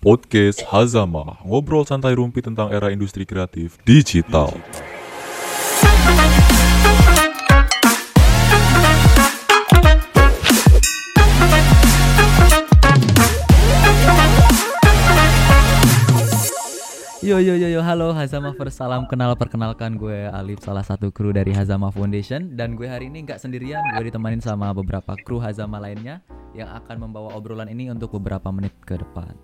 Podcast Hazama, ngobrol santai rumpi tentang era industri kreatif digital. Yo yo yo yo halo Hazama First salam kenal perkenalkan gue Alif salah satu kru dari Hazama Foundation dan gue hari ini nggak sendirian gue ditemanin sama beberapa kru Hazama lainnya yang akan membawa obrolan ini untuk beberapa menit ke depan.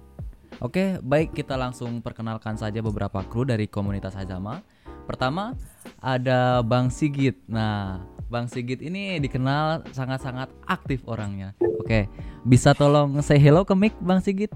Oke baik kita langsung perkenalkan saja beberapa kru dari komunitas Hazama. Pertama ada Bang Sigit. Nah Bang Sigit ini dikenal sangat-sangat aktif orangnya. Oke bisa tolong say hello ke mic Bang Sigit?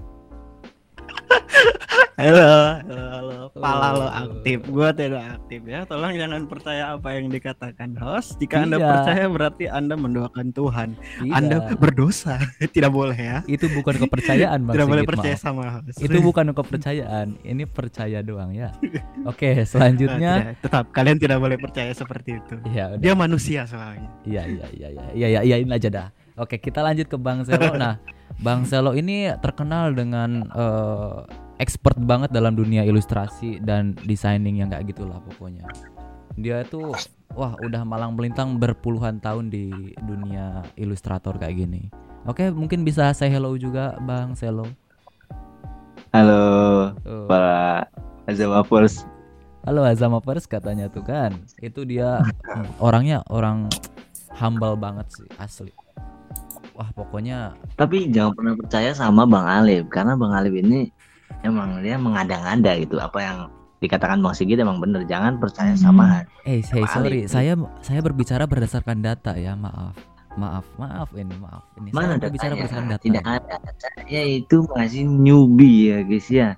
Halo, halo, halo. Pala lo aktif, gua tidak aktif ya. Tolong jangan percaya apa yang dikatakan host. Jika Anda Iya. percaya berarti Anda mendoakan Tuhan. Tidak. Anda berdosa. tidak boleh ya. itu bukan kepercayaan Bang tidak boleh percaya maaf. sama host. Itu bukan kepercayaan, ini percaya doang ya. Oke, Nah, selanjutnya tidak. tetap kalian tidak boleh percaya seperti itu. Iya, udah. Dia manusia soalnya. Iya, iya, iya, iya, iya, iya, iya, ini aja dah. Oke, kita lanjut ke Bang Selo. Nah, Bang Selo ini terkenal dengan eh, expert banget dalam dunia ilustrasi dan designing yang kayak gitulah pokoknya. Dia itu wah udah malang melintang berpuluhan tahun di dunia ilustrator kayak gini. Oke, mungkin bisa say hello juga Bang Selo. Halo Tuh. para Azamapers. Halo Azama Pers katanya tuh kan. Itu dia orangnya orang humble banget sih asli. Wah, pokoknya Tapi jangan pernah percaya sama Bang Alif karena Bang Alif ini emang dia mengada-ngada gitu. Apa yang dikatakan Bang Sigit emang bener. Jangan percaya sama eh hey, sorry, Alif. saya saya berbicara berdasarkan data ya, maaf. Maaf, maaf ini, maaf. Ini mana saya berbicara berdasarkan data. Tidak ada. Saya itu masih newbie ya guys ya.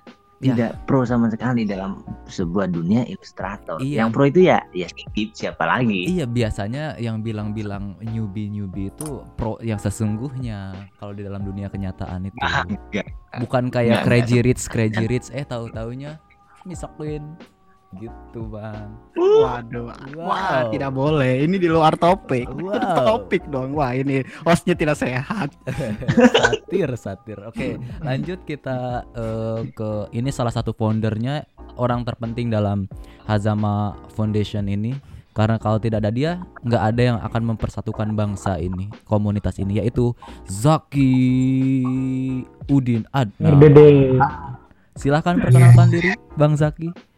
Ya. Tidak pro sama sekali dalam sebuah dunia ilustrator. Iya. Yang pro itu ya ya Sigit siapa lagi? Iya, biasanya yang bilang-bilang newbie-newbie itu pro yang sesungguhnya kalau di dalam dunia kenyataan itu. Ah, enggak. Bukan kayak Enggak, crazy rich, crazy rich eh tahu-taunya misakin gitu, Bang. Waduh. Wow. Wah, tidak boleh. Ini di luar topik. Wow. topik dong. Wah, ini hostnya tidak sehat. satir satir oke lanjut kita eh, ke ini salah satu foundernya orang terpenting dalam Hazama Foundation ini karena kalau tidak ada dia nggak ada yang akan mempersatukan bangsa ini komunitas ini yaitu Zaki Udin Adnan silahkan perkenalkan diri Bang Zaki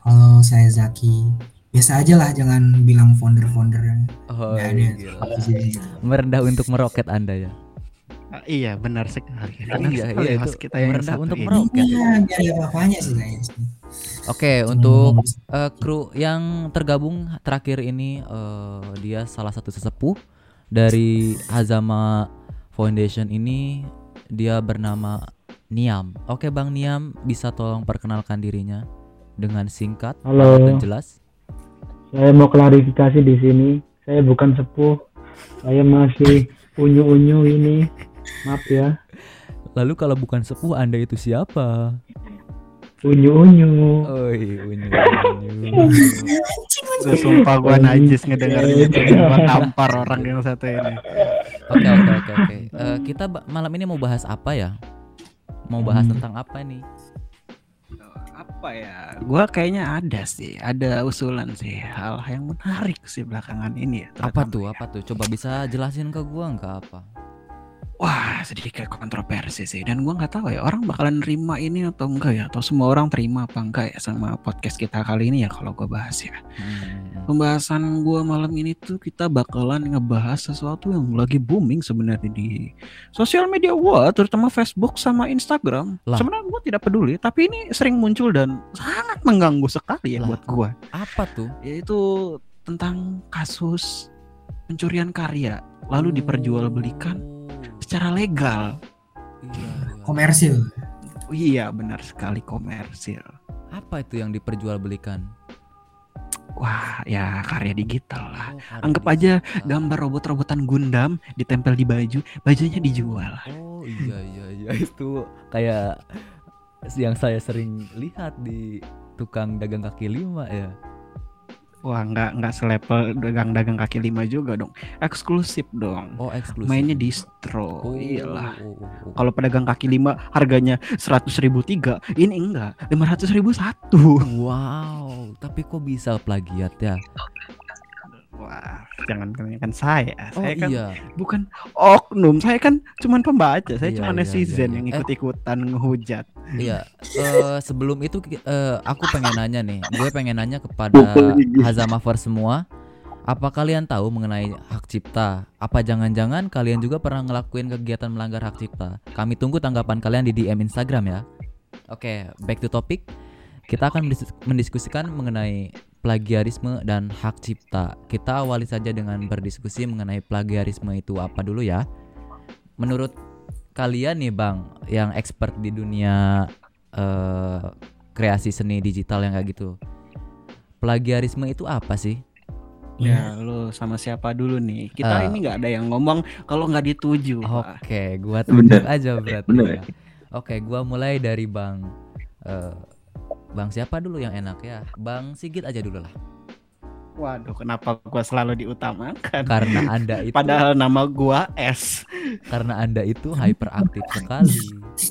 Halo, saya Zaki. Biasa aja lah, jangan bilang founder-founder. oh, Nggak ada. gila. Di sini. merendah untuk meroket anda ya Ah, iya, benar sekali. Benar Iya, sekali iya, itu kita yang merendah untuk ini. meroket. Iya, nggak ada apa-apanya sih saya. oke untuk Eh, kru yang tergabung terakhir ini eh, dia salah satu sesepuh dari Hazama Foundation ini dia bernama Niam. Oke Bang Niam bisa tolong perkenalkan dirinya dengan singkat Halo. dan jelas. Saya mau klarifikasi di sini. Saya bukan sepuh. Saya masih unyu-unyu ini. Maaf ya. Lalu kalau bukan sepuh Anda itu siapa? Unyu-unyu. Oi, unyu, unyu. Gue sumpah gua najis ngedenger Iya. gitu. Gua tampar orang yang satu ini. Oke oke oke oke. Eh, kita malam ini mau bahas apa ya? Mau bahas Hmm. tentang apa nih? Apa ya? Gua kayaknya ada sih, ada usulan sih hal yang menarik sih belakangan ini ya. Apa tuh? ya. Apa tuh? Coba bisa jelasin ke gua nggak apa? Wah, sedikit kontroversi sih dan gua nggak tahu ya orang bakalan nerima ini atau enggak ya atau semua orang terima apa enggak ya sama podcast kita kali ini ya kalau gua bahas ya. Hmm. Pembahasan gua malam ini tuh kita bakalan ngebahas sesuatu yang lagi booming sebenarnya di sosial media gua, terutama Facebook sama Instagram. Lah. Sebenarnya gua tidak peduli, tapi ini sering muncul dan sangat mengganggu sekali ya Lah. buat gua. Apa tuh? Yaitu tentang kasus pencurian karya lalu diperjualbelikan secara legal. Iya, iya. Komersil. Oh, iya, benar sekali komersil. Apa itu yang diperjualbelikan? Wah, ya karya digital lah. Oh, karya Anggap aja digital. gambar robot-robotan Gundam ditempel di baju, bajunya dijual. Oh iya iya iya itu kayak yang saya sering lihat di tukang dagang kaki lima ya. Wah, nggak nggak selevel dagang-dagang kaki lima juga dong. Eksklusif dong. Oh, eksklusif. Mainnya distro. Oh, Iyalah. oh, oh, oh. Kalau pedagang kaki lima harganya seratus ribu tiga, ini enggak lima ratus ribu satu. Wow, tapi kok bisa plagiat ya? Wah, jangan kebanyakan saya. Oh saya kan iya, bukan oknum, saya kan cuman pembaca, saya Iya, cuma iya, netizen iya, yang iya. Eh. ikut-ikutan ngehujat. iya. Eh, sebelum itu eh, aku pengen nanya nih, gue pengen nanya kepada Hazamaver semua. Apa kalian tahu mengenai hak cipta? Apa jangan-jangan kalian juga pernah ngelakuin kegiatan melanggar hak cipta? Kami tunggu tanggapan kalian di DM Instagram ya. Oke, back to topic. Kita akan mendis- mendiskusikan mengenai plagiarisme dan hak cipta. Kita awali saja dengan berdiskusi mengenai plagiarisme itu apa dulu ya. Menurut kalian nih Bang, yang expert di dunia eh, kreasi seni digital yang kayak gitu. Plagiarisme itu apa sih? Ya, lu sama siapa dulu nih? Kita Eh. ini nggak ada yang ngomong kalau nggak dituju. Oke, gua tunjuk aja berarti. Bener. ya. Oke, gua mulai dari Bang eh, Bang siapa dulu yang enak ya? Bang Sigit aja dulu lah. Waduh, kenapa gua selalu diutamakan? Karena Anda itu Padahal nama gua S. karena Anda itu hyperaktif sekali.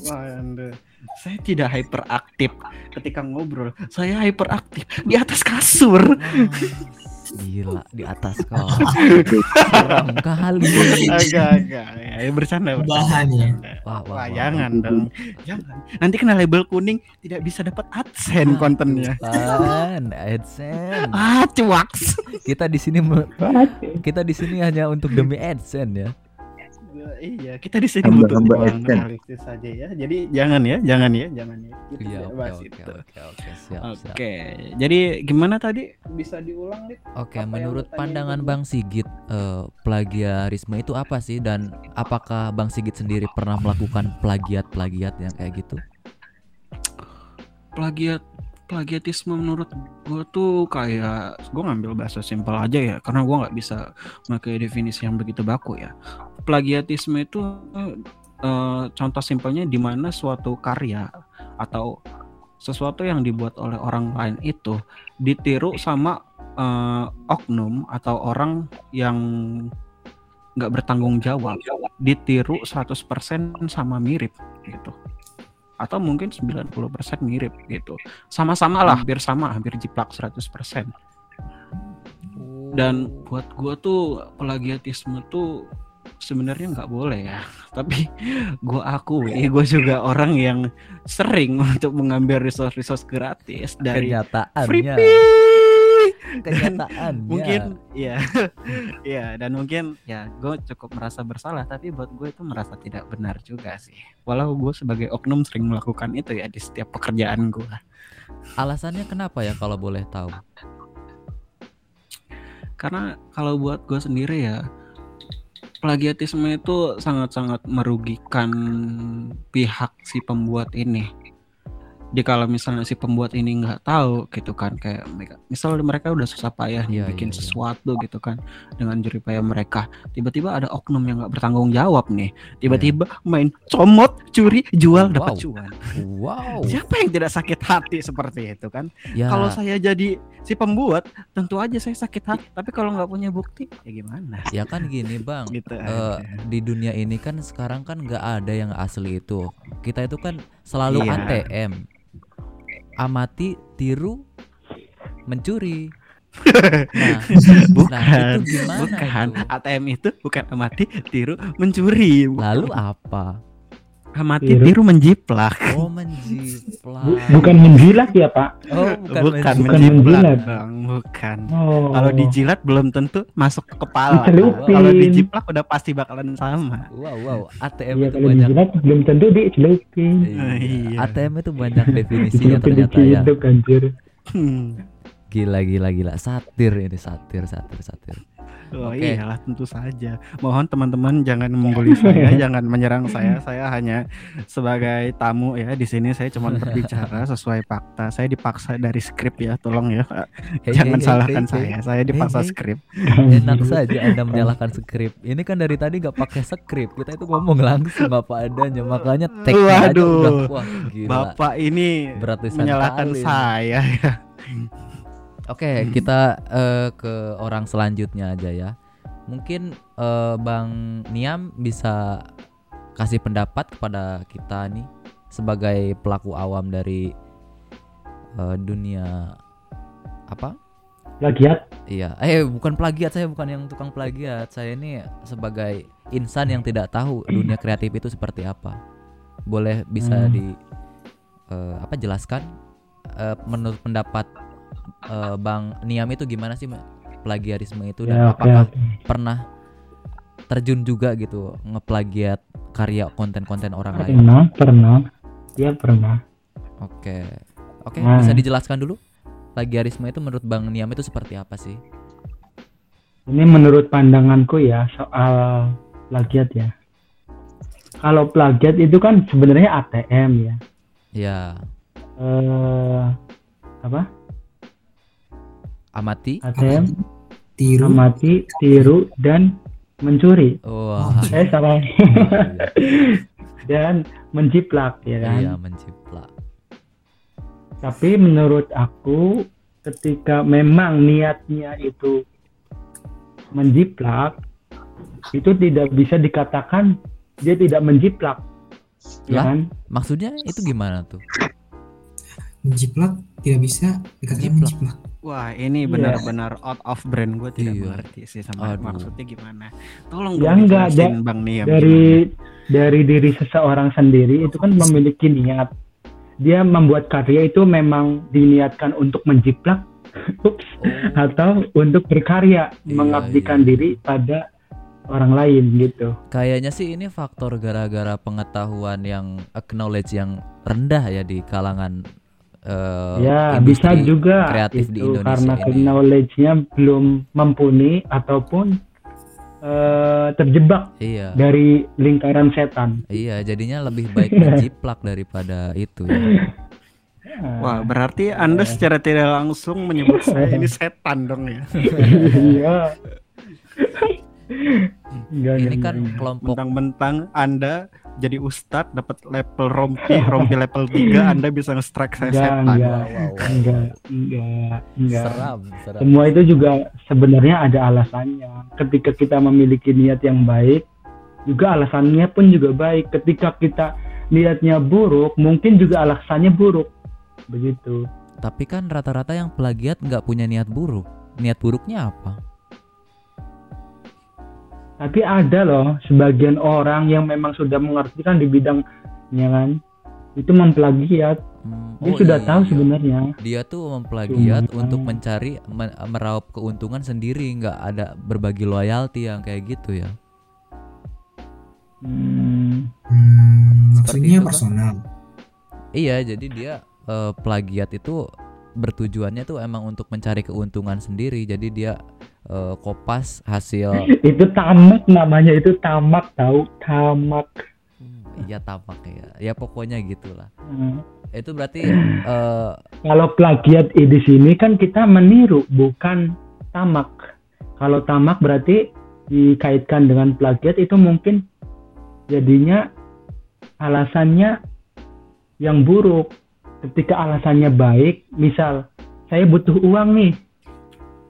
Waduh. Saya tidak hyperaktif ketika ngobrol. Saya hyperaktif di atas kasur. Wah, Gila di atas kau. Serem kali. Agak-agak. Ya, bercanda, bercanda. Bahan ya. Wah, wah, Wah, wah. jangan dong. Jangan. Nanti kena label kuning tidak bisa dapat AdSense kontennya. Kan, AdSense. Ah, cuaks. Kita di sini kita di sini hanya untuk demi AdSense ya. Iya, kita di sini butuh realistis saja ya. Jadi jangan ya, jangan ya, jangan ya. Kita Iya, oke bahas oke itu. oke oke siap siap. Oke, jadi gimana tadi? Bisa diulang? Oke, Apa menurut pandangan gua? Bang Sigit, eh, plagiarisme itu apa sih dan apakah Bang Sigit sendiri pernah melakukan plagiat-plagiat yang kayak gitu? plagiat plagiatisme menurut gue tuh kayak gue ngambil bahasa simpel aja ya karena gue nggak bisa pakai definisi yang begitu baku ya. Plagiatisme itu eh, contoh simpelnya di mana suatu karya atau sesuatu yang dibuat oleh orang lain itu ditiru sama eh, oknum atau orang yang nggak bertanggung jawab. Ditiru 100% sama mirip gitu atau mungkin 90% mirip gitu. Sama-sama lah hampir sama hampir jiplak 100% dan buat gua tuh plagiatisme tuh sebenarnya nggak boleh ya. Tapi gua akui gua juga orang yang sering untuk mengambil resource-resource gratis dari Kenyataannya, Freepie kenyataannya. mungkin ya ya dan mungkin ya gue cukup merasa bersalah tapi buat gue itu merasa tidak benar juga sih walau gue sebagai oknum sering melakukan itu ya di setiap pekerjaan gue alasannya kenapa ya kalau boleh tahu? karena kalau buat gue sendiri ya plagiatisme itu sangat-sangat merugikan pihak si pembuat ini di kalau misalnya si pembuat ini nggak tahu gitu kan kayak mereka misal mereka udah susah payah nih Iya, bikin iya, iya. sesuatu gitu kan dengan jerih payah mereka tiba-tiba ada oknum yang nggak bertanggung jawab nih tiba-tiba main comot curi jual Wow. dapat cuan Wow. siapa yang tidak sakit hati seperti itu kan Ya, kalau saya jadi si pembuat tentu aja saya sakit hati tapi kalau nggak punya bukti ya gimana ya kan gini bang. gitu aja. di dunia ini kan sekarang kan nggak ada yang asli itu. Kita itu kan selalu Iya. ATM. Amati, tiru, mencuri. Nah, bukan nah itu gimana bukan itu? ATM itu bukan amati tiru mencuri Lalu apa? Amati Tiru? tiru menjiplak Oh menjiplak. Bu- bukan menjilat ya Pak? Oh bukan, bukan, menjiplak. Bukan menjiplak menjilat. dong bukan Oh. kalau dijilat belum tentu masuk ke kepala kalau dijiplak udah pasti bakalan sama Wow wow. ATM Iya itu kalau banyak. dijilat belum tentu dicelupin. Iya. Iya. ATM itu banyak definisinya ternyata ya. diciduk anjir. Hmm. Gila gila gila. Satir ini satir satir satir. Oh Oke. iyalah tentu saja. Mohon teman-teman jangan membuli saya, jangan menyerang saya. Saya hanya sebagai tamu ya di sini saya cuma berbicara sesuai fakta. Saya dipaksa dari skrip ya, tolong ya. Hei, jangan hei, salahkan hei. saya. Saya dipaksa Hei, hei. skrip. Enak saja Anda menyalahkan skrip. Ini kan dari tadi nggak pakai skrip. Kita itu ngomong langsung apa adanya. Makanya tag aja udah wah gila. Bapak ini Berat menyalahkan kali. saya ya. Oke, kita eh, ke orang selanjutnya aja ya. Mungkin eh, Bang Niam bisa kasih pendapat kepada kita nih sebagai pelaku awam dari eh, dunia apa? Plagiat. Iya, eh bukan plagiat saya bukan yang tukang plagiat. Saya ini sebagai insan yang tidak tahu dunia kreatif itu seperti apa. Boleh bisa Hmm. di eh, apa jelaskan Eh, menurut pendapat eh, Bang Niam itu gimana sih plagiarisme itu dan Ya, apakah oke. pernah terjun juga gitu ngeplagiat karya konten-konten orang lain? Pernah, pernah. Ya pernah. Oke. Oke, Nah. bisa dijelaskan dulu? Plagiarisme itu menurut Bang Niam itu seperti apa sih? Ini menurut pandanganku ya soal plagiat ya. Kalau plagiat itu kan sebenarnya ATM ya. Ya, Eh apa? Amati. ATM, Tiru. amati, tiru dan mencuri. Wah. Eh salah. iya, dan menjiplak ya kan. iya, menciplak. Tapi menurut aku ketika memang niatnya itu menjiplak itu tidak bisa dikatakan dia tidak menjiplak. Ya Lah? kan? Maksudnya itu gimana tuh? Menjiplak tidak bisa dikatakan Menjiplak. menjiplak. Wah ini Iya. benar-benar out of brand gue tidak Iya. mengerti sih sama Aduh. maksudnya gimana. Tolong Ya dong enggak, da- Bang Niam dari dari diri seseorang sendiri itu kan memiliki niat. Dia membuat karya itu memang diniatkan untuk menjiplak ups, Oh, atau untuk berkarya, Iya, mengabdikan iya. diri pada orang lain gitu. kayaknya sih ini faktor gara-gara pengetahuan yang acknowledge yang rendah ya di kalangan eh, ya, bisa juga kreatif di itu Indonesia karena ini. knowledge-nya belum mumpuni ataupun eh, terjebak Iya. dari lingkaran setan. Iya, jadinya lebih baik menjiplak daripada itu ya. Wah berarti Anda secara tidak langsung menyebut saya ini setan dong ya. Iya. Enggak, Ini enggak, kan enggak. kelompok Mentang-mentang Anda jadi ustadz dapat level rompi, rompi level 3 Anda bisa nge-strike saya Enggak, setan. enggak. Wow, wow, wow. enggak, enggak, enggak. seram, seram. Semua itu juga sebenarnya ada alasannya. Ketika kita memiliki niat yang baik, juga alasannya pun juga baik. Ketika kita niatnya buruk, mungkin juga alasannya buruk. Begitu. Tapi kan rata-rata yang plagiat nggak punya niat buruk. Niat buruknya apa? Tapi ada loh sebagian orang yang memang sudah mengerti kan di bidangnya kan, itu memplagiat. Hmm, Dia oh sudah iya. tahu sebenarnya. Dia tuh memplagiat Cuma- untuk mencari men- meraup keuntungan sendiri, nggak ada berbagi loyalty yang kayak gitu ya. Hmm, Hmm, Seperti maksudnya itu, personal. Iya, jadi dia eh, plagiat itu bertujuannya tuh emang untuk mencari keuntungan sendiri. Jadi dia eh, kopas hasil itu tamak namanya itu tamak tahu tamak. iya tamak ya. Ya pokoknya gitulah. Hmm. Itu berarti eh, Kalau plagiat di sini kan kita meniru, bukan tamak. Kalau tamak berarti dikaitkan dengan plagiat itu mungkin jadinya alasannya yang buruk. Ketika alasannya baik, misal saya butuh uang nih,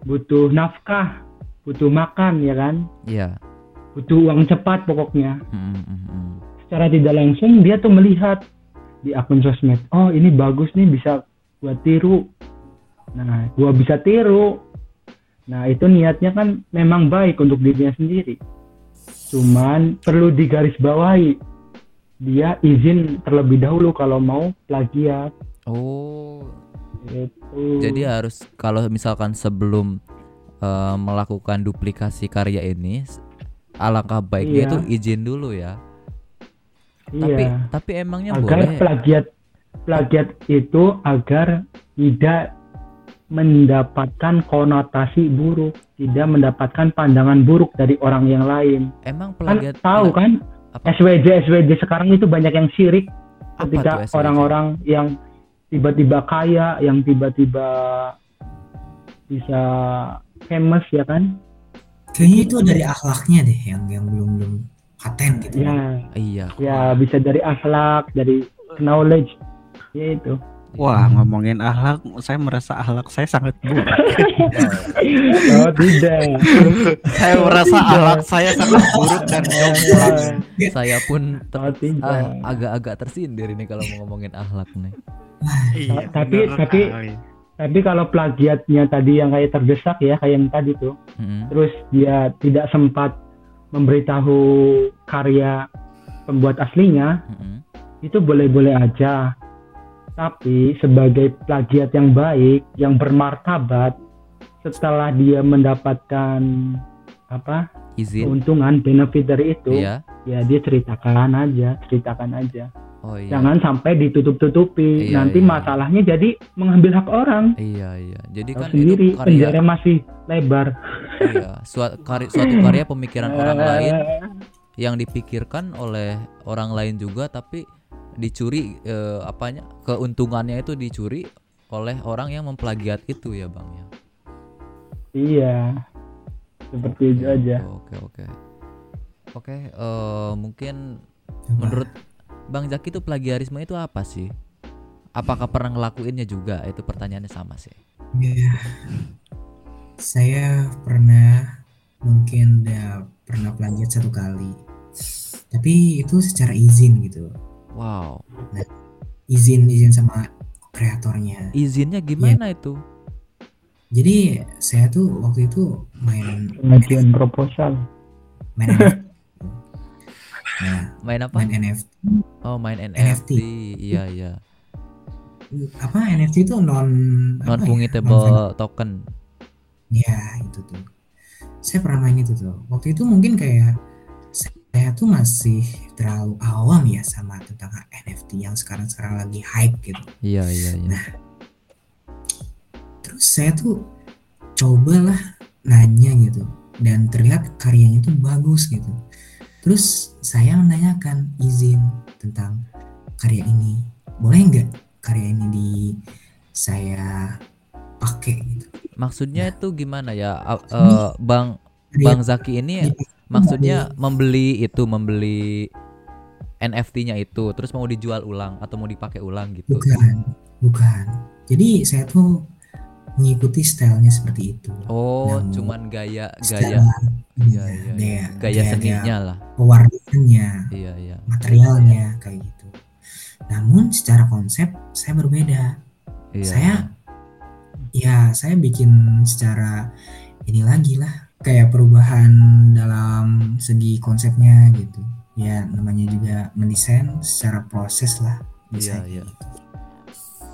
butuh nafkah, butuh makan ya kan, ya. butuh uang cepat pokoknya. Hmm, hmm. Secara tidak langsung dia tuh melihat di akun sosmed, oh ini bagus nih bisa gua tiru. Nah, gua bisa tiru. Nah, itu niatnya kan memang baik untuk dirinya sendiri. Cuman perlu digarisbawahi. Dia izin terlebih dahulu kalau mau plagiat. Oh, Gitu. Jadi harus kalau misalkan sebelum eh, melakukan duplikasi karya ini alangkah baiknya Iya. itu izin dulu ya. Tapi iya. tapi emangnya agar boleh plagiat plagiat itu agar tidak mendapatkan konotasi buruk, tidak mendapatkan pandangan buruk dari orang yang lain. emang Kan plagiat tahu pla- kan apa, SWJ SWJ sekarang itu banyak yang sirik apa ketika orang-orang yang tiba-tiba kaya, yang tiba-tiba bisa famous ya kan? Kayaknya itu dari akhlaknya deh yang yang belum belum paten gitu. Ya, Iya. ya bisa dari akhlak, dari knowledge, ya itu. Wah, ngomongin akhlak, saya merasa akhlak saya sangat buruk. Oh tidak. saya merasa akhlak saya sangat buruk dan jomplang. Saya pun Oh ah, agak-agak tersindir ini kalau mau ngomongin akhlak nih. Iya, Tapi- bener tapi- kali. Tapi kalau plagiatnya tadi yang kayak terdesak ya, kayak yang tadi tuh, Mm-mm. terus dia tidak sempat memberitahu karya pembuat aslinya, Mm-mm. itu boleh-boleh aja. Tapi sebagai plagiat yang baik, yang bermartabat, setelah dia mendapatkan apa Izin. keuntungan benefit dari itu, Iya. ya dia ceritakan aja, ceritakan aja. Oh iya. Jangan sampai ditutup-tutupi. Iya, Nanti iya. masalahnya jadi mengambil hak orang. Iya iya. Jadi kan sendiri itu karya penjara masih lebar. iya, suatu karya, suatu karya pemikiran orang lain yang dipikirkan oleh orang lain juga tapi dicuri eh, apanya keuntungannya itu dicuri oleh orang yang memplagiat itu ya bang ya Iya. Seperti itu aja. oke oke oke eh, mungkin Coba. menurut bang Zaki itu plagiarisme itu apa sih apakah pernah ngelakuinnya juga itu pertanyaannya sama sih Ya, saya pernah mungkin udah pernah plagiat satu kali. Tapi itu secara izin gitu. Wow Izin izin sama kreatornya. izinnya gimana itu Jadi saya tuh waktu itu main Pengajuan proposal. main NFT. Nah, main apa main NFT oh main NFT, NFT. iya iya apa NFT itu non non apa ya? fungible token Ya itu tuh. Saya pernah main itu tuh. Waktu itu mungkin kayak saya tuh masih terlalu awam ya sama tentang NFT yang sekarang-sekarang lagi hype gitu. iya iya iya Terus saya tuh cobalah nanya gitu dan terlihat karyanya tuh bagus gitu. Terus saya menanyakan izin tentang karya ini. Boleh nggak karya ini di saya pakai gitu. maksudnya itu gimana ya eh, bang bang Zaki ini maksudnya membeli itu membeli NFT-nya itu terus mau dijual ulang atau mau dipakai ulang gitu. Bukan, bukan. Jadi saya tuh mengikuti stylenya seperti itu. oh Yang cuman gaya gaya. iya, iya, iya, gaya, gaya seninya lah. pewarnaannya, iya iya. materialnya kayak gitu. Namun secara konsep saya berbeda. iya. Saya- Ya saya bikin secara ini lagi lah, kayak perubahan dalam segi konsepnya gitu. Ya namanya juga mendesain secara proses lah. Iya, bisa iya. gitu.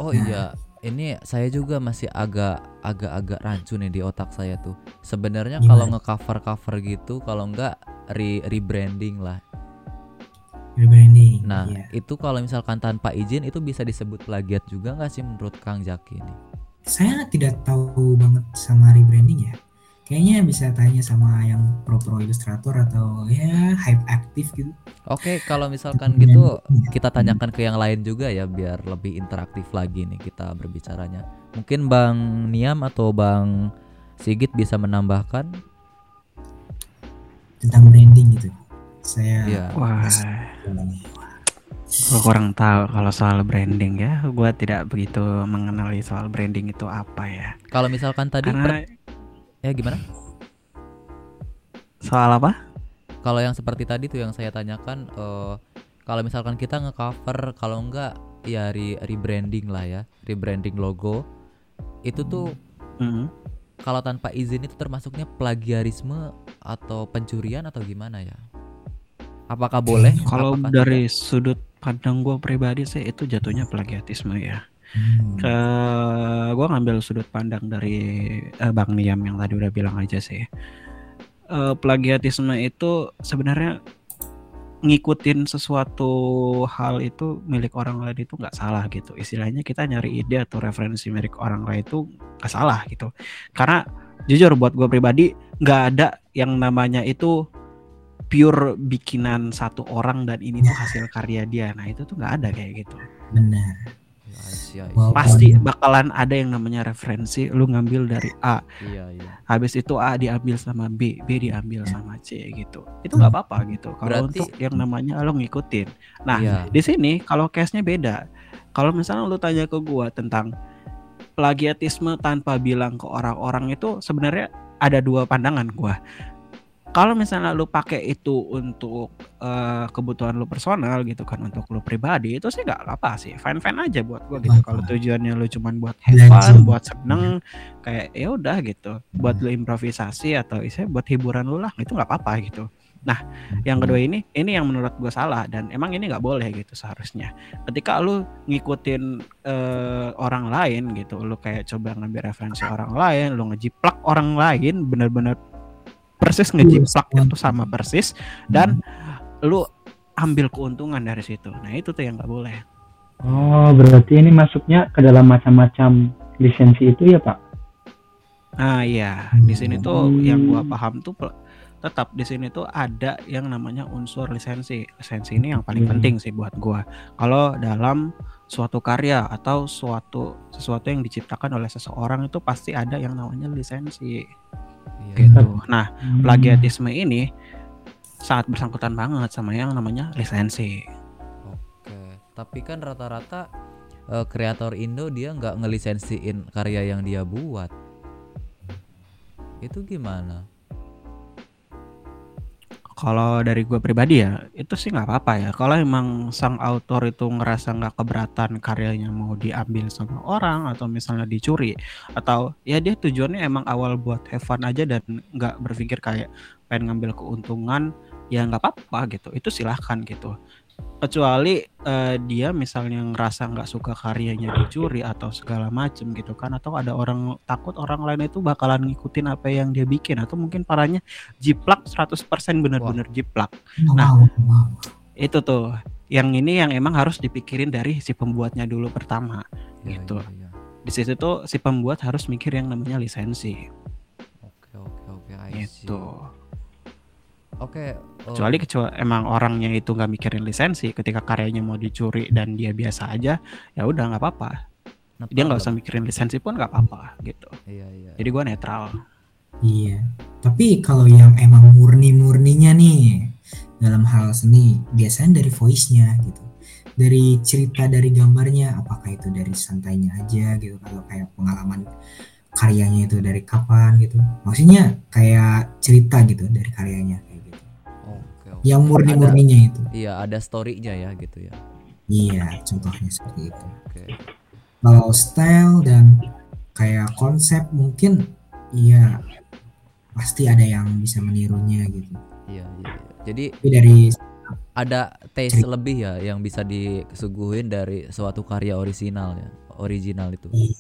oh Nah. iya ini saya juga masih agak agak-agak rancu nih di otak saya tuh sebenarnya kalau nge-cover cover gitu kalau enggak re rebranding lah Rebranding. Nah, iya. itu kalau misalkan tanpa izin itu bisa disebut plagiat juga nggak sih menurut Kang Jaki ini? saya tidak tahu banget sama rebranding ya. Kayaknya bisa tanya sama yang pro-pro ilustrator atau ya hype aktif gitu. Oke, kalau misalkan gitu kita tanyakan ke yang lain juga ya biar lebih interaktif lagi nih kita berbicaranya. Mungkin Bang Niam atau Bang Sigit bisa menambahkan? tentang branding gitu. Saya Iya. Wah, gue kurang tahu kalau soal branding ya. Gue tidak begitu mengenali soal branding itu apa ya. Kalau misalkan tadi Karena per- ya gimana? soal apa? Kalau yang seperti tadi tuh yang saya tanyakan eh, kalau misalkan kita nge-cover kalau enggak ya re- rebranding lah ya, rebranding logo. Itu tuh Mhm. kalau tanpa izin itu termasuknya plagiarisme atau pencurian atau gimana ya? Apakah boleh? Kalau dari sudut pandang gue pribadi sih itu jatuhnya plagiatisme ya. Hmm. Ke gue ngambil sudut pandang dari eh, Bang Niam yang tadi udah bilang aja sih. Eh, plagiatisme itu sebenarnya ngikutin sesuatu hal itu milik orang lain itu nggak salah gitu. Istilahnya kita nyari ide atau referensi milik orang lain itu nggak salah gitu. Karena jujur buat gue pribadi nggak ada yang namanya itu pure bikinan satu orang dan ini tuh hasil karya dia. Nah itu tuh nggak ada kayak gitu. benar. See. Wow. Pasti bakalan ada yang namanya referensi. Lu ngambil dari A, Iya, iya. habis itu A diambil sama B, B diambil sama C gitu. Itu nggak apa-apa gitu. Kalau Berarti- untuk yang namanya lo ngikutin. Nah, Iya. di sini kalau case-nya beda. kalau misalnya lu tanya ke gua tentang plagiatisme tanpa bilang ke orang-orang itu sebenarnya ada dua pandangan gua kalau misalnya lu pakai itu untuk uh, kebutuhan lu personal gitu kan untuk lu pribadi itu sih nggak apa sih. Fine fine aja buat gua gitu. Kalau tujuannya lu cuman buat have fun buat seneng kayak ya udah gitu. Buat lu improvisasi atau isinya buat hiburan lu lah itu nggak apa-apa gitu. Nah yang kedua ini ini yang menurut gue salah dan emang ini nggak boleh gitu seharusnya. Ketika lu ngikutin uh, orang lain gitu lu kayak coba ngambil referensi orang lain lu ngejiplak orang lain bener-bener persis ngejiplak itu sama persis dan lu ambil keuntungan dari situ. Nah itu tuh yang nggak boleh. Oh berarti ini masuknya ke dalam macam-macam lisensi itu ya pak? Nah iya di sini tuh hmm. yang gua paham tuh tetap di sini tuh ada yang namanya unsur lisensi. Lisensi ini yang paling hmm. penting sih buat gua. Kalau dalam suatu karya atau suatu sesuatu yang diciptakan oleh seseorang itu pasti ada yang namanya lisensi. Iya. gitu. Nah, hmm. plagiatisme ini sangat bersangkutan banget sama yang namanya lisensi. Oke, tapi kan rata-rata uh, kreator Indo dia nggak ngelisensiin karya yang dia buat. Itu gimana? Kalau dari gue pribadi ya, itu sih nggak apa-apa ya. Kalau emang sang autor itu ngerasa nggak keberatan karyanya mau diambil sama orang atau misalnya dicuri atau ya dia tujuannya emang awal buat have fun aja dan nggak berpikir kayak pengen ngambil keuntungan, ya nggak apa-apa gitu. Itu silahkan gitu kecuali uh, dia misalnya ngerasa nggak suka karyanya dicuri atau segala macem gitu kan atau ada orang takut orang lain itu bakalan ngikutin apa yang dia bikin atau mungkin parahnya jiplak 100% bener-bener jiplak. Nah itu tuh yang ini yang emang harus dipikirin dari si pembuatnya dulu pertama ya, gitu. ya, ya. di situ tuh si pembuat harus mikir yang namanya lisensi. Oke oke oke itu Oke. Okay, oh. Kecuali kecuali emang orangnya itu nggak mikirin lisensi, ketika karyanya mau dicuri dan dia biasa aja, ya udah nggak apa-apa. Nah, dia nggak usah mikirin lisensi pun nggak apa-apa gitu. Iya iya. Jadi gua netral. Iya. Tapi kalau yang emang murni-murninya nih dalam hal seni, biasanya dari voice-nya gitu. Dari cerita dari gambarnya, apakah itu dari santainya aja gitu kalau kayak pengalaman karyanya itu dari kapan gitu. Maksudnya kayak cerita gitu dari karyanya yang murni-murninya itu. Iya, ada story-nya ya gitu ya. Iya, contohnya seperti itu. Oke. Kalau style dan kayak konsep mungkin iya pasti ada yang bisa menirunya gitu. Iya, iya. iya. Jadi Tapi dari ada taste cerita. lebih ya yang bisa disuguhin dari suatu karya original ya, original itu. Iya,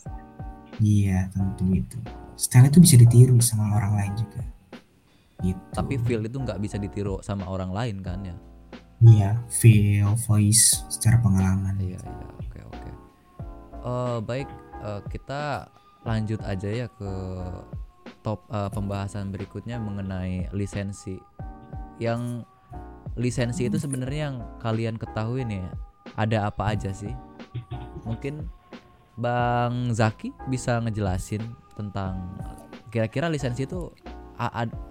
iya tentu itu. Style itu bisa ditiru sama orang lain juga. Gitu. Tapi feel itu nggak bisa ditiru sama orang lain kan ya? Iya, feel, voice, secara pengalaman. Iya, iya, oke, oke. Uh, baik, uh, kita lanjut aja ya ke top uh, pembahasan berikutnya mengenai lisensi. Yang lisensi itu sebenarnya yang kalian ketahui nih, ada apa aja sih? Mungkin Bang Zaki bisa ngejelasin tentang kira-kira lisensi itu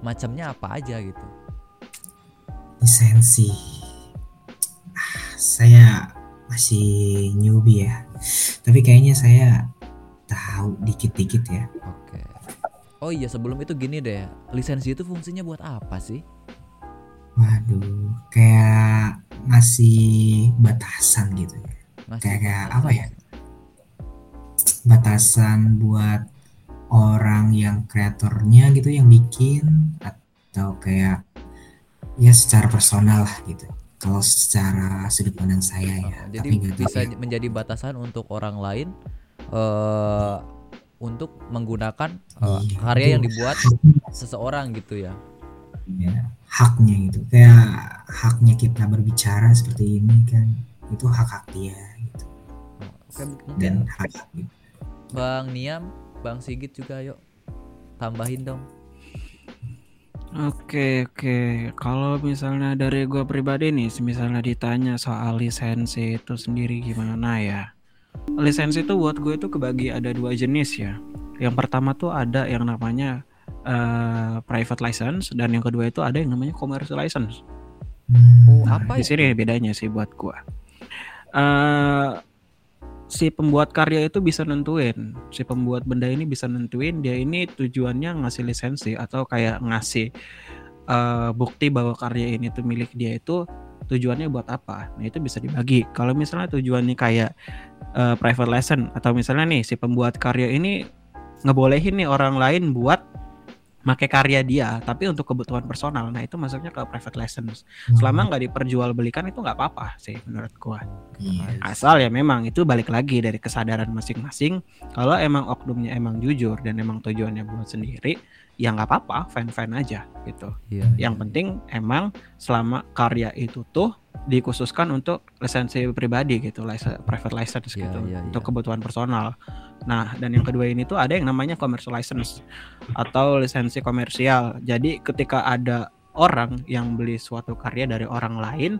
macamnya apa aja gitu. Lisensi. Ah, saya masih newbie ya. Tapi kayaknya saya tahu dikit-dikit ya. Oke. Oh iya sebelum itu gini deh. Lisensi itu fungsinya buat apa sih? Waduh kayak ngasih batasan gitu ya. Kayak, kayak apa ya? batasan buat orang yang kreatornya gitu yang bikin atau kayak ya secara personal lah gitu. Kalau secara sudut pandang saya ya jadi tapi bisa ya. menjadi batasan untuk orang lain uh, untuk menggunakan uh, iya, karya yang dibuat seseorang gitu ya. Ya haknya gitu. Kayak haknya kita berbicara seperti ini kan itu hak hak dia gitu. Oke, dan hak, hak gitu. bang Niam Bang Sigit juga yuk tambahin dong. Oke oke. Kalau misalnya dari gue pribadi nih misalnya ditanya soal lisensi itu sendiri gimana ya? Lisensi itu buat gue itu kebagi ada dua jenis ya. Yang pertama tuh ada yang namanya uh, private license dan yang kedua itu ada yang namanya commercial license. Oh, apa di sini bedanya sih buat gue uh, si pembuat karya itu bisa nentuin si pembuat benda ini bisa nentuin dia ini tujuannya ngasih lisensi atau kayak ngasih eh, bukti bahwa karya ini tuh milik dia itu tujuannya buat apa. Nah itu bisa dibagi. Kalau misalnya tujuannya kayak eh, private lesson atau misalnya nih si pembuat karya ini ngebolehin nih orang lain buat make karya dia tapi untuk kebutuhan personal. Nah itu masuknya ke private lessons. Selama nggak diperjualbelikan itu nggak apa-apa sih menurut gua. Iya. asal ya memang itu balik lagi dari kesadaran masing-masing. Kalau emang oknumnya emang jujur dan emang tujuannya buat sendiri ya nggak apa-apa fan-fan aja gitu Iya. yang penting emang selama karya itu tuh dikhususkan untuk lisensi pribadi gitu license, private license Iya, gitu iya, untuk iya. kebutuhan personal nah dan yang kedua ini tuh ada yang namanya commercial license atau lisensi komersial jadi ketika ada orang yang beli suatu karya dari orang lain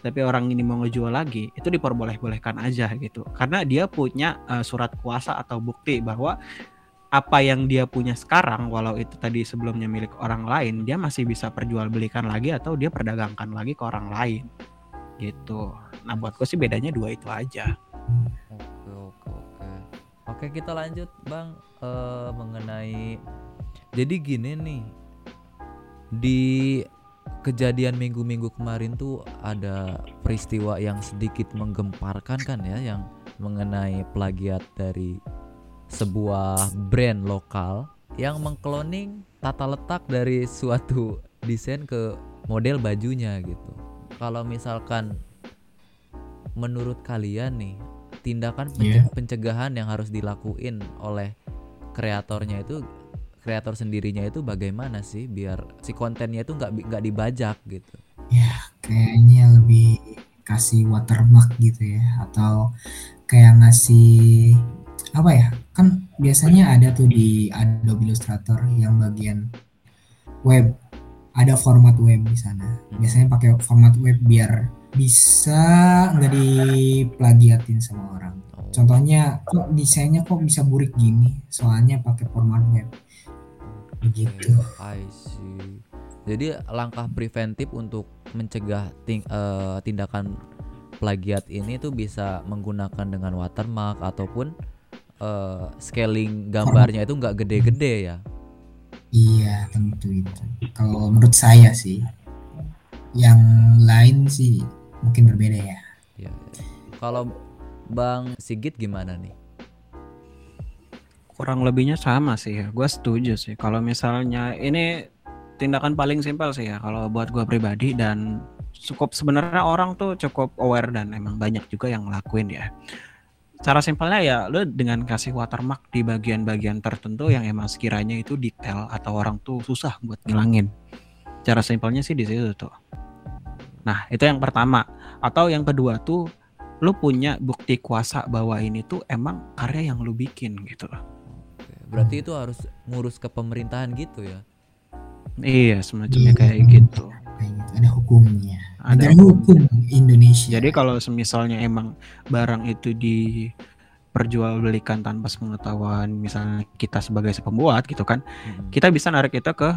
tapi orang ini mau ngejual lagi itu diperboleh-bolehkan aja gitu karena dia punya eh, surat kuasa atau bukti bahwa apa yang dia punya sekarang walau itu tadi sebelumnya milik orang lain dia masih bisa perjualbelikan lagi atau dia perdagangkan lagi ke orang lain. Gitu. Nah buat gue sih bedanya dua itu aja. Oke oke oke. Oke kita lanjut bang. Eh, mengenai jadi gini nih. Di kejadian minggu-minggu kemarin tuh ada peristiwa yang sedikit menggemparkan kan ya yang mengenai plagiat dari sebuah brand lokal yang mengkloning tata letak dari suatu desain ke model bajunya gitu. Kalau misalkan menurut kalian nih tindakan Iya. pencegahan yang harus dilakuin oleh kreatornya itu kreator sendirinya itu bagaimana sih biar si kontennya itu nggak nggak dibajak gitu. kayaknya lebih kasih watermark gitu ya atau kayak ngasih apa ya kan biasanya ada tuh di Adobe Illustrator yang bagian web. Ada format web di sana. Biasanya pakai format web biar bisa nggak diplagiatin sama orang. Oh, contohnya kok desainnya kok bisa burik gini? Soalnya pakai format web. Begitu. I see. Jadi langkah preventif untuk mencegah ting- eh, tindakan plagiat ini tuh bisa menggunakan dengan watermark ataupun eh, scaling gambarnya itu nggak gede-gede ya. Iya tentu itu. Kalau menurut saya sih, yang lain sih mungkin berbeda ya. Ya. Kalau Bang Sigit gimana nih? kurang lebihnya sama sih ya gue setuju sih kalau misalnya ini tindakan paling simpel sih ya kalau buat gue pribadi dan cukup sebenarnya orang tuh cukup aware dan emang banyak juga yang ngelakuin ya cara simpelnya ya lu dengan kasih watermark di bagian-bagian tertentu yang emang sekiranya itu detail atau orang tuh susah buat ngilangin cara simpelnya sih di situ tuh nah itu yang pertama atau yang kedua tuh lu punya bukti kuasa bahwa ini tuh emang karya yang lu bikin gitu loh Berarti itu harus ngurus ke pemerintahan gitu ya. Iya, semacamnya Iya. kayak gitu. Kayak gitu. Ada hukumnya. Ada Negara hukum Indonesia. Jadi kalau semisalnya emang barang itu diperjualbelikan tanpa sepengetahuan misalnya kita sebagai pembuat gitu kan, Mm-mm. kita bisa narik itu ke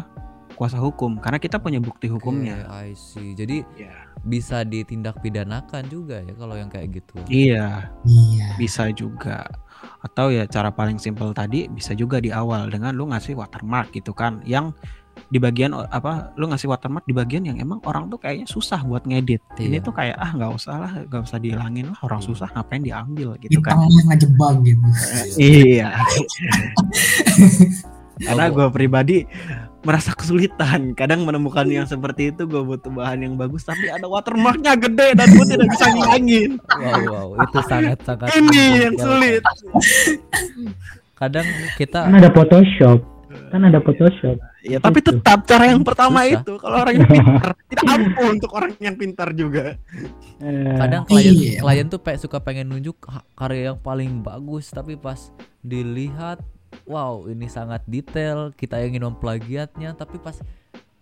kuasa hukum karena kita punya bukti hukumnya. Oke, I see. Jadi Iya. bisa ditindak pidanakan juga ya kalau yang kayak gitu. Iya, Iya. bisa juga. Atau ya cara paling simpel tadi bisa juga di awal dengan lu ngasih watermark gitu kan yang di bagian apa lu ngasih watermark di bagian yang emang orang tuh kayaknya susah buat ngedit. Ini Iya. tuh kayak ah nggak usah lah, nggak usah dihilangin lah orang susah ngapain diambil gitu kan. Bintangnya ngejebak gitu. Iya. Karena gue pribadi merasa kesulitan. Kadang menemukan yang seperti itu gue butuh bahan yang bagus, tapi ada watermarknya gede dan gue tidak bisa ngilangin. Wow, wow, itu sangat sangat Ini yang sulit. Kadang kita Kan ada Photoshop. Kan ada Photoshop. Ya tapi Gitu. tetap cara yang pertama Susah. itu kalau orang yang pintar tidak ampuh untuk orang yang pintar juga. Eh, kadang klien Iya. klien tuh pe- suka pengen nunjuk karya yang paling bagus tapi pas dilihat wow ini sangat detail kita ingin memplagiatnya tapi pas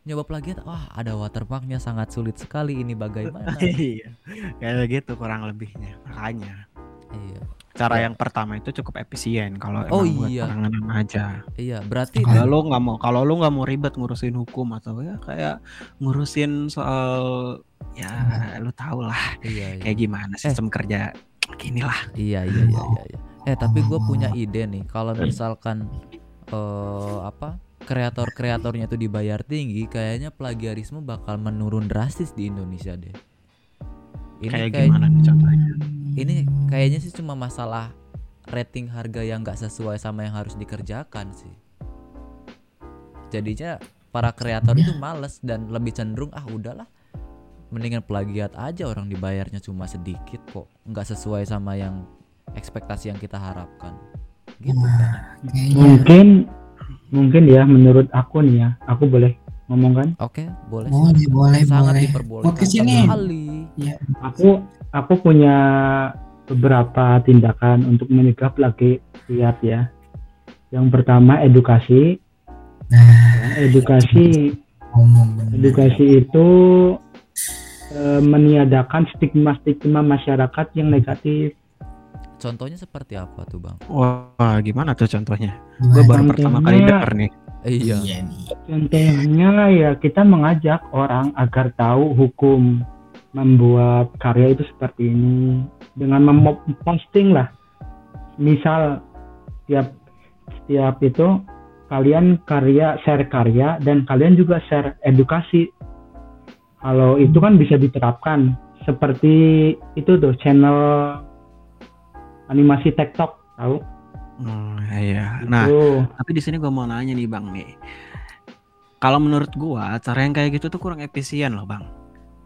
nyoba plagiat wah ada watermarknya sangat sulit sekali ini bagaimana Iya. Kayak gitu kurang lebihnya. Makanya iya cara Ya. yang pertama itu cukup efisien kalau Oh, emang buat iya. penanganan aja. iya berarti Kalau lu nggak mau kalau lu nggak mau ribet ngurusin hukum atau ya kayak ngurusin soal ya lu tau lah iya, iya. kayak gimana sistem kerja inilah. Iya iya iya iya. iya. Eh tapi gue punya ide nih kalau misalkan eh apa kreator-kreatornya itu dibayar tinggi, kayaknya plagiarisme bakal menurun drastis di Indonesia deh. Ini Kayak kayak- gimana nih contohnya? Ini kayaknya sih cuma masalah rating harga yang nggak sesuai sama yang harus dikerjakan sih. Jadinya para kreator itu males dan lebih cenderung ah udahlah mendingan plagiat aja orang dibayarnya cuma sedikit kok nggak sesuai sama yang ekspektasi yang kita harapkan gitu kan Kayaknya Mungkin mungkin ya menurut aku nih ya, aku boleh ngomong kan? oke boleh boleh silakan. boleh sangat boleh. diperbolehkan Podcast ini sekali Aku aku punya beberapa tindakan untuk mencegah plagiat ya. Yang pertama edukasi. Nah, Ya, edukasi edukasi itu eh, meniadakan stigma-stigma masyarakat yang negatif. contohnya seperti apa tuh bang Wah, gimana tuh contohnya? Gimana? Gue baru pertama kali denger nih. iya Iya. Contohnya ya kita mengajak orang agar tahu hukum membuat karya itu seperti ini dengan memposting lah. Misal setiap setiap itu kalian karya share karya dan kalian juga share edukasi. Kalau itu kan bisa diterapkan seperti itu tuh channel animasi TikTok tahu? Oh, iya. Nah, Tuh. tapi di sini gue mau nanya nih bang nih. Kalau menurut gua cara yang kayak gitu tuh kurang efisien loh bang.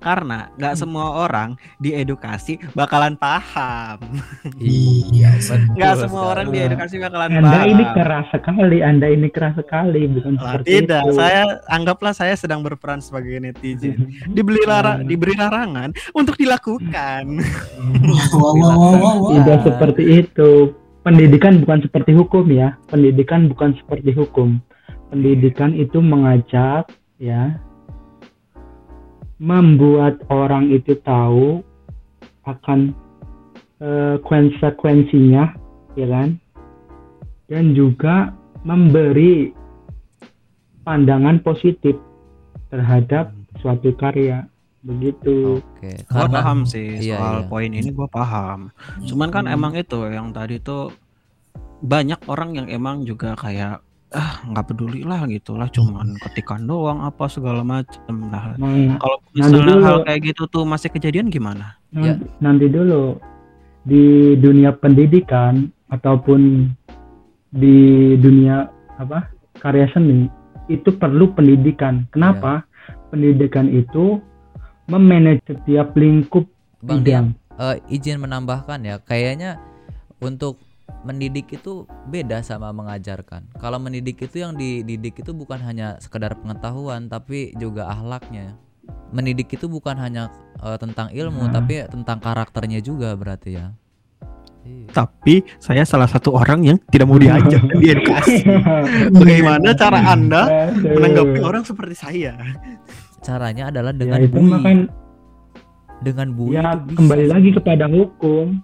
Karena nggak semua orang diedukasi bakalan paham. Iya, betul Nggak semua sekali. orang diedukasi bakalan Anda paham. ini keras sekali, Anda ini keras sekali, bukan Lah, seperti tidak, itu. saya anggaplah saya sedang berperan sebagai netizen. Dibeli lara, Hmm. diberi larangan untuk dilakukan. Wow, wow, wow, wow, wow. Tidak seperti itu. Pendidikan bukan seperti hukum ya. Pendidikan bukan seperti hukum. Pendidikan itu mengajak ya membuat orang itu tahu akan eh, konsekuensinya ya kan dan juga memberi pandangan positif terhadap suatu karya begitu oke Gua karena paham sih iya, soal iya. poin ini gue paham. Cuman kan Hmm. emang itu yang tadi tuh banyak orang yang emang juga kayak ah nggak peduli lah gitu lah cuman ketikan doang apa segala macem lah Nah, kalau Nanti misalnya dulu. hal kayak gitu tuh masih kejadian gimana Ya. Nanti, nanti dulu di dunia pendidikan ataupun di dunia apa karya seni itu perlu pendidikan. Kenapa? Pendidikan itu memanage setiap lingkup bang bidang. Dian, eh, izin menambahkan ya kayaknya untuk mendidik itu beda sama mengajarkan. Kalau mendidik itu yang dididik itu bukan hanya sekedar pengetahuan tapi juga ahlaknya. Mendidik itu bukan hanya eh, tentang ilmu Nah. tapi tentang karakternya juga berarti ya. Iya. tapi saya salah satu orang yang tidak mau diajak dan diedukasi bagaimana cara anda menanggapi orang seperti saya? Caranya adalah Ya, dengan itu bui. makan dengan bui ya itu bisa. kembali lagi kepada hukum.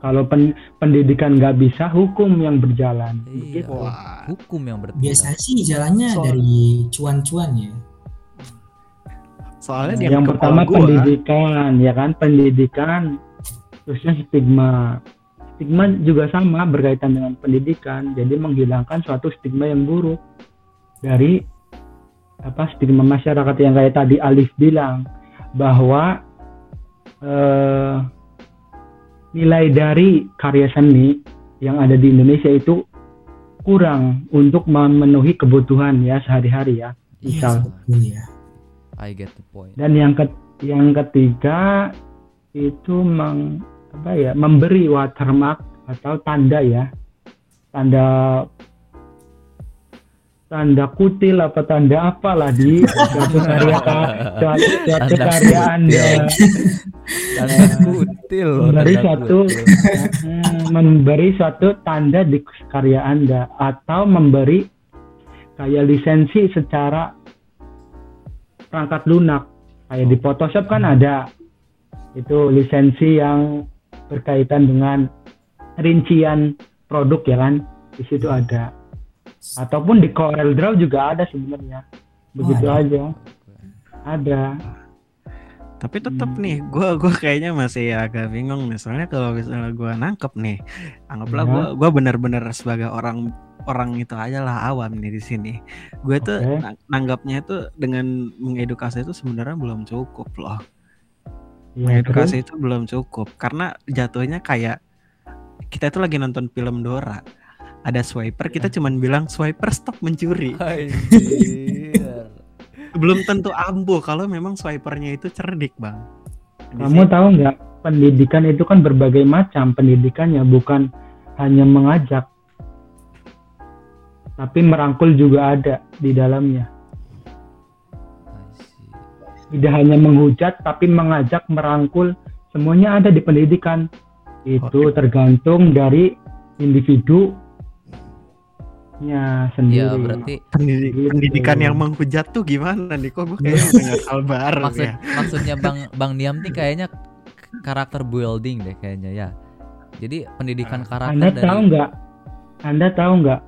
Kalau pen- pendidikan nggak bisa, hukum yang berjalan. iya. Wah. hukum yang bertindak Biasanya sih jalannya Soal- dari cuan-cuan ya. soalnya di yang pertama gua, pendidikan ya kan pendidikan terusnya stigma stigma juga sama berkaitan dengan pendidikan jadi menghilangkan suatu stigma yang buruk dari apa stigma masyarakat yang kayak tadi Alif bilang bahwa eh, nilai dari karya seni yang ada di Indonesia itu kurang untuk memenuhi kebutuhan ya sehari-hari ya misal Iya, betul ya. I get the point dan yang ke yang ketiga itu meng, apa ya memberi watermark atau tanda ya tanda tanda kutil apa tanda apalah di? Suatu karya suatu, karya anda. Tanda kutil. Memberi suatu. Hmm, memberi suatu tanda di karya anda atau memberi kayak lisensi secara perangkat lunak. Kayak di Photoshop kan ada. Itu lisensi yang berkaitan dengan rincian produk ya kan? Di situ ada ataupun di Corel Draw juga ada sebenarnya begitu ada. aja ada Tapi tetap Hmm. nih, gua gua kayaknya masih agak bingung nih. Soalnya kalau misalnya gua nangkep nih, anggaplah Ya. gua gua benar-benar sebagai orang orang itu aja lah awam nih di sini. Gue tuh nanggapnya itu dengan mengedukasi itu sebenarnya belum cukup loh. Iya, Mengedukasi itu belum cukup karena jatuhnya kayak kita itu lagi nonton film Dora. Ada swiper, kita cuman bilang swiper stop mencuri. Belum tentu ampuh kalau memang swipernya itu cerdik, Bang. Kamu tahu nggak pendidikan itu kan berbagai macam pendidikannya bukan hanya mengajak tapi merangkul juga ada di dalamnya. Tidak hanya menghujat tapi mengajak merangkul semuanya ada di pendidikan. Itu tergantung dari individunya sendiri Ya berarti Pendidik- Gitu. pendidikan yang menghujat tuh gimana nih? Kok gue kayaknya mendengar hal baru maksud ya. maksudnya Bang Bang Niam nih kayaknya karakter building deh kayaknya ya. Jadi pendidikan karakter Anda dari tahu nggak? Anda tahu nggak?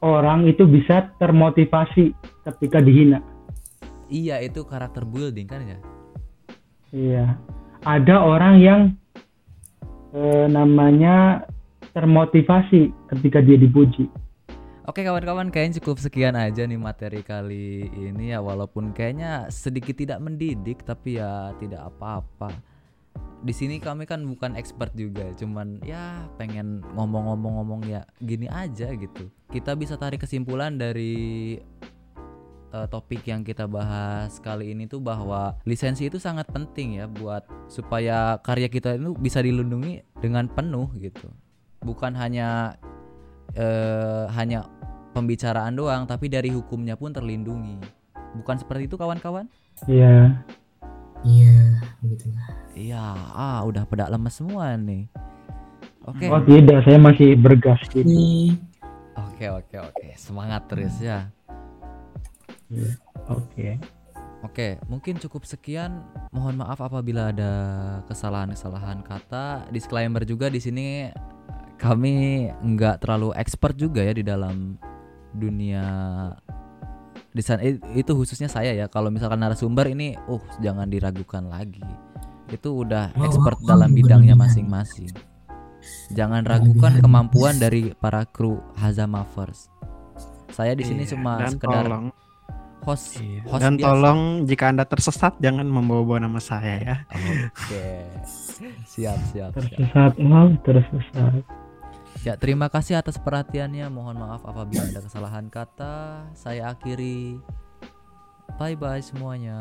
Orang itu bisa termotivasi ketika dihina. Iya itu karakter building kan ya. Iya. Ada orang yang eh, namanya termotivasi ketika dia dipuji. Oke kawan-kawan kayaknya cukup sekian aja nih materi kali ini ya walaupun kayaknya sedikit tidak mendidik tapi ya tidak apa-apa. Di sini kami kan bukan expert juga, cuman ya pengen ngomong-ngomong-ngomong ya gini aja gitu. Kita bisa tarik kesimpulan dari eh, topik yang kita bahas kali ini tuh bahwa lisensi itu sangat penting ya buat supaya karya kita itu bisa dilindungi dengan penuh gitu. Bukan hanya eh, hanya pembicaraan doang tapi dari hukumnya pun terlindungi. Bukan seperti itu kawan-kawan? Iya. Iya, begitulah. Iya, ah udah pada lemes semua nih. Oke. Oh tidak, saya masih bergas gitu. Ini Oke, oke, oke. Semangat terus ya. Oke. Oke, mungkin cukup sekian. Mohon maaf apabila ada kesalahan-kesalahan kata. Disclaimer juga di sini kami nggak terlalu expert juga ya di dalam dunia desain itu khususnya saya ya. Kalau misalkan narasumber ini, uh jangan diragukan lagi. Itu udah expert wah, dalam bidangnya masing-masing. Jangan ragukan kemampuan dari para kru Hazama First. Saya di sini Iya, cuma dan sekedar tolong, host, iya, host dan biasa. tolong jika anda tersesat jangan membawa-bawa nama saya ya. Oke. Siap, siap, siap. Tersesat, oh, tersesat. Ya, terima kasih atas perhatiannya. Mohon maaf apabila ada kesalahan kata. Saya akhiri. Bye bye semuanya.